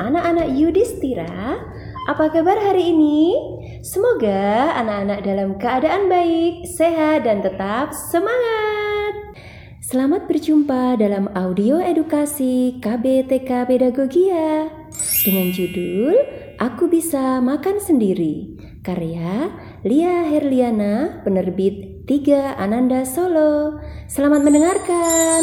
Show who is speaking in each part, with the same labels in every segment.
Speaker 1: anak-anak Yudhistira. Apa kabar hari ini? Semoga anak-anak dalam keadaan baik, sehat, dan tetap semangat. Selamat berjumpa dalam audio edukasi KBTK Pedagogia dengan judul Aku Bisa Makan Sendiri, karya Lia Herliana, penerbit 3 Ananda Solo. Selamat mendengarkan.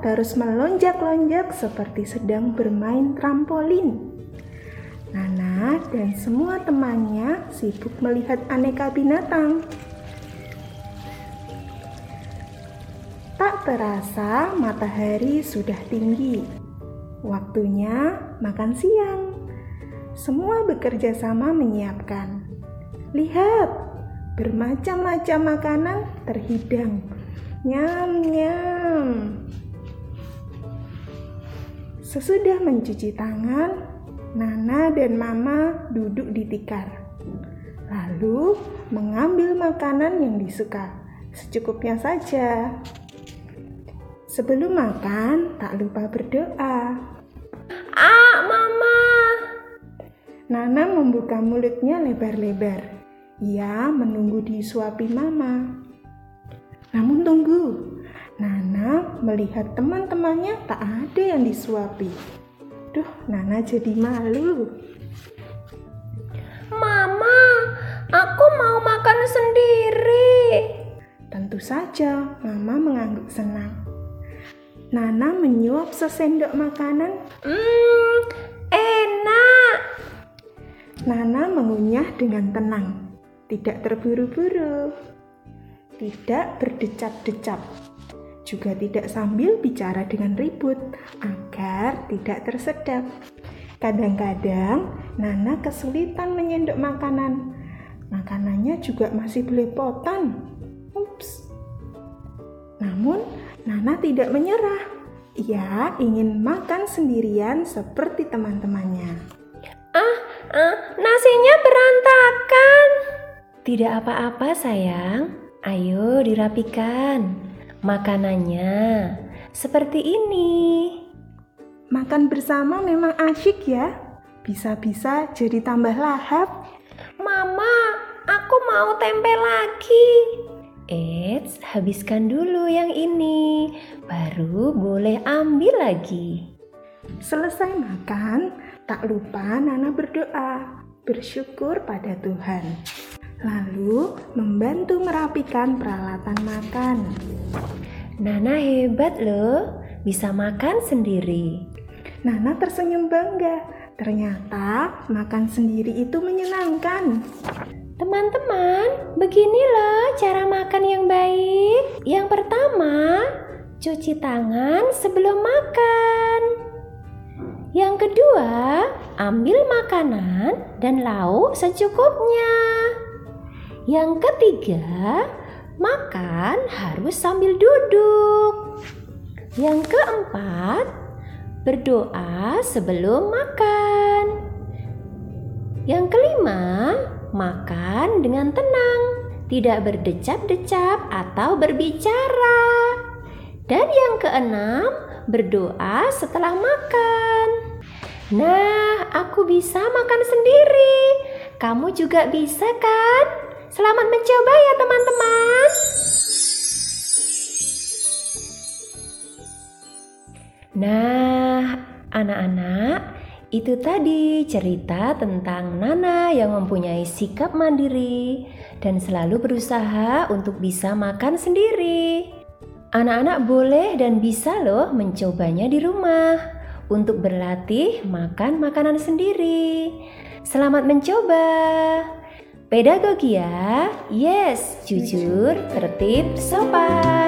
Speaker 2: Terus melonjak-lonjak seperti sedang bermain trampolin. Nana dan semua temannya sibuk melihat aneka binatang. Tak terasa matahari sudah tinggi. Waktunya makan siang. Semua bekerja sama menyiapkan. Lihat, bermacam-macam makanan terhidang. Nyam, nyam. Sesudah mencuci tangan, Nana dan Mama duduk di tikar. Lalu mengambil makanan yang disuka, secukupnya saja. Sebelum makan, tak lupa berdoa.
Speaker 1: Ah, Mama.
Speaker 2: Nana membuka mulutnya lebar-lebar. Ia menunggu disuapi mama. Namun tunggu, Nana melihat teman-temannya tak ada yang disuapi. Duh, Nana jadi malu.
Speaker 1: Mama, aku mau makan sendiri.
Speaker 2: Tentu saja, Mama mengangguk senang. Nana menyuap sesendok makanan.
Speaker 1: Hmm, enak.
Speaker 2: Nana mengunyah dengan tenang tidak terburu-buru, tidak berdecap-decap, juga tidak sambil bicara dengan ribut agar tidak tersedap. Kadang-kadang Nana kesulitan menyendok makanan. Makanannya juga masih belepotan. Ups. Namun Nana tidak menyerah. Ia ingin makan sendirian seperti teman-temannya.
Speaker 1: Ah, ah, nasinya berantakan. Tidak apa-apa sayang, ayo dirapikan. Makanannya seperti ini.
Speaker 2: Makan bersama memang asyik ya. Bisa-bisa jadi tambah lahap.
Speaker 1: Mama, aku mau tempe lagi. Eits, habiskan dulu yang ini. Baru boleh ambil lagi.
Speaker 2: Selesai makan, tak lupa Nana berdoa, bersyukur pada Tuhan lalu membantu merapikan peralatan makan.
Speaker 1: Nana hebat loh, bisa makan sendiri.
Speaker 2: Nana tersenyum bangga. Ternyata makan sendiri itu menyenangkan.
Speaker 1: Teman-teman, begini loh cara makan yang baik. Yang pertama, cuci tangan sebelum makan. Yang kedua, ambil makanan dan lauk secukupnya. Yang ketiga, makan harus sambil duduk. Yang keempat, berdoa sebelum makan. Yang kelima, makan dengan tenang, tidak berdecap-decap atau berbicara. Dan yang keenam, berdoa setelah makan. Nah, aku bisa makan sendiri. Kamu juga bisa, kan? Selamat mencoba ya teman-teman. Nah, anak-anak, itu tadi cerita tentang Nana yang mempunyai sikap mandiri dan selalu berusaha untuk bisa makan sendiri. Anak-anak boleh dan bisa loh mencobanya di rumah untuk berlatih makan makanan sendiri. Selamat mencoba. Pedagogia, yes, jujur, tertib, sopan.